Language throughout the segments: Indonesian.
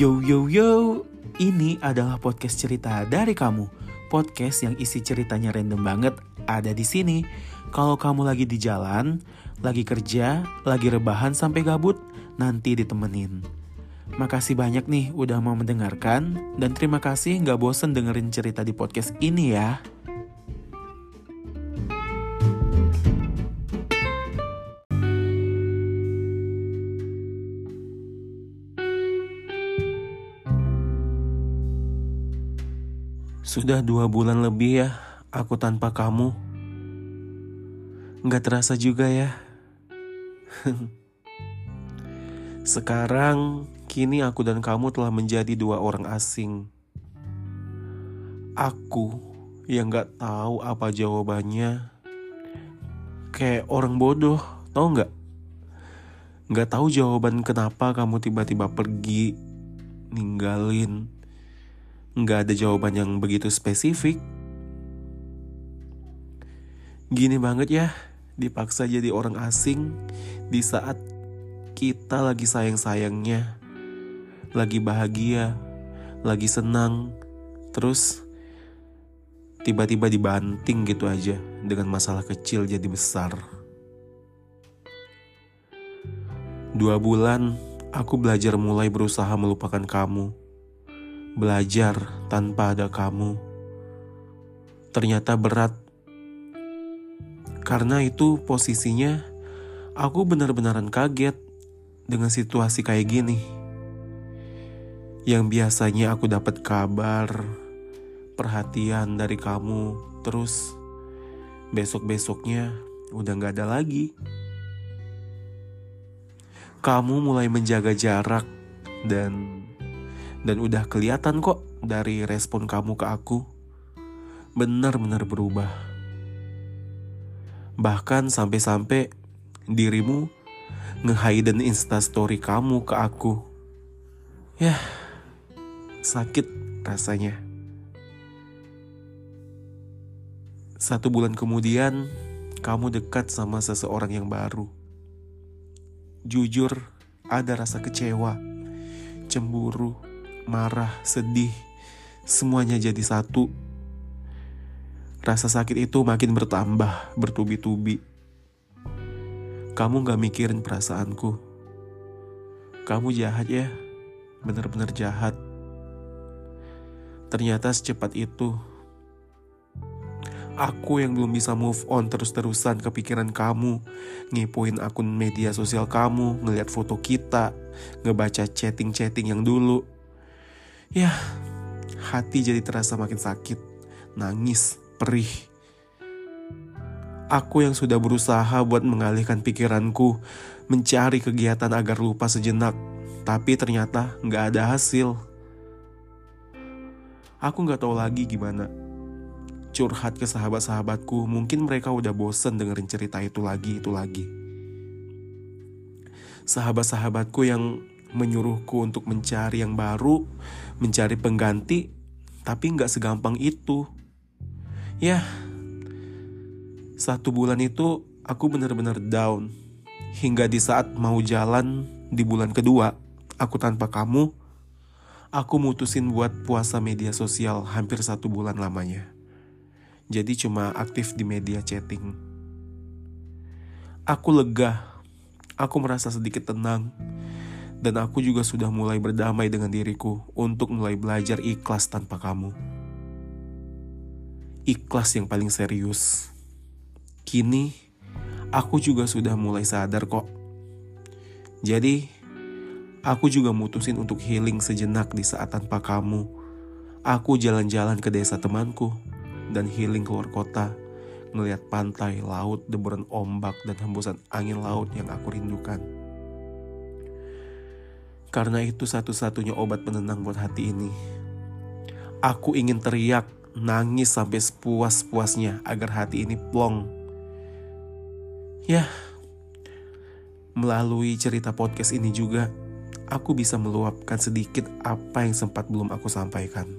Yo yo yo, ini adalah podcast cerita dari kamu. Podcast yang isi ceritanya random banget ada di sini. Kalau kamu lagi di jalan, lagi kerja, lagi rebahan sampai gabut, nanti ditemenin. Makasih banyak nih udah mau mendengarkan dan terima kasih nggak bosen dengerin cerita di podcast ini ya. Sudah dua bulan lebih ya aku tanpa kamu. Nggak terasa juga ya. Sekarang, kini aku dan kamu telah menjadi dua orang asing. Aku yang nggak tahu apa jawabannya, kayak orang bodoh, tau nggak? Nggak tahu jawaban kenapa kamu tiba-tiba pergi, ninggalin. Nggak ada jawaban yang begitu spesifik. Gini banget ya, dipaksa jadi orang asing di saat kita lagi sayang-sayangnya, lagi bahagia, lagi senang, terus tiba-tiba dibanting gitu aja dengan masalah kecil jadi besar. Dua bulan aku belajar mulai berusaha melupakan kamu, belajar tanpa ada kamu. Ternyata berat karena itu posisinya aku benar-benaran kaget dengan situasi kayak gini. Yang biasanya aku dapat kabar, perhatian dari kamu, terus besok-besoknya udah gak ada lagi. Kamu mulai menjaga jarak dan dan udah kelihatan kok dari respon kamu ke aku. Benar-benar berubah. Bahkan sampai-sampai dirimu nge-hidden instastory kamu ke aku. Ya, sakit rasanya. Satu bulan kemudian, kamu dekat sama seseorang yang baru. Jujur, ada rasa kecewa, cemburu, marah, sedih, semuanya jadi satu. Rasa sakit itu makin bertambah, bertubi-tubi. Kamu gak mikirin perasaanku. Kamu jahat ya, bener-bener jahat. Ternyata secepat itu. Aku yang belum bisa move on terus-terusan kepikiran kamu, ngepoin akun media sosial kamu, ngeliat foto kita, ngebaca chatting-chatting yang dulu. Ya, hati jadi terasa makin sakit, nangis, perih. Aku yang sudah berusaha buat mengalihkan pikiranku, mencari kegiatan agar lupa sejenak, tapi ternyata nggak ada hasil. Aku nggak tahu lagi gimana. Curhat ke sahabat-sahabatku, mungkin mereka udah bosen dengerin cerita itu lagi, itu lagi. Sahabat-sahabatku yang menyuruhku untuk mencari yang baru, mencari pengganti, tapi nggak segampang itu. Ya, satu bulan itu aku benar-benar down. Hingga di saat mau jalan di bulan kedua, aku tanpa kamu, aku mutusin buat puasa media sosial hampir satu bulan lamanya. Jadi cuma aktif di media chatting. Aku lega, aku merasa sedikit tenang, dan aku juga sudah mulai berdamai dengan diriku untuk mulai belajar ikhlas tanpa kamu. Ikhlas yang paling serius. Kini, aku juga sudah mulai sadar kok. Jadi, aku juga mutusin untuk healing sejenak di saat tanpa kamu. Aku jalan-jalan ke desa temanku dan healing keluar kota, ngeliat pantai, laut, deburan ombak, dan hembusan angin laut yang aku rindukan. Karena itu satu-satunya obat penenang buat hati ini. Aku ingin teriak, nangis sampai sepuas-puasnya agar hati ini plong. Ya, melalui cerita podcast ini juga, aku bisa meluapkan sedikit apa yang sempat belum aku sampaikan.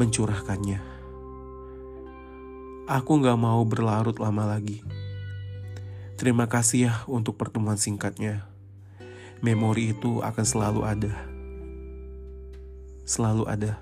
Mencurahkannya. Aku gak mau berlarut lama lagi. Terima kasih ya untuk pertemuan singkatnya memori itu akan selalu ada. Selalu ada.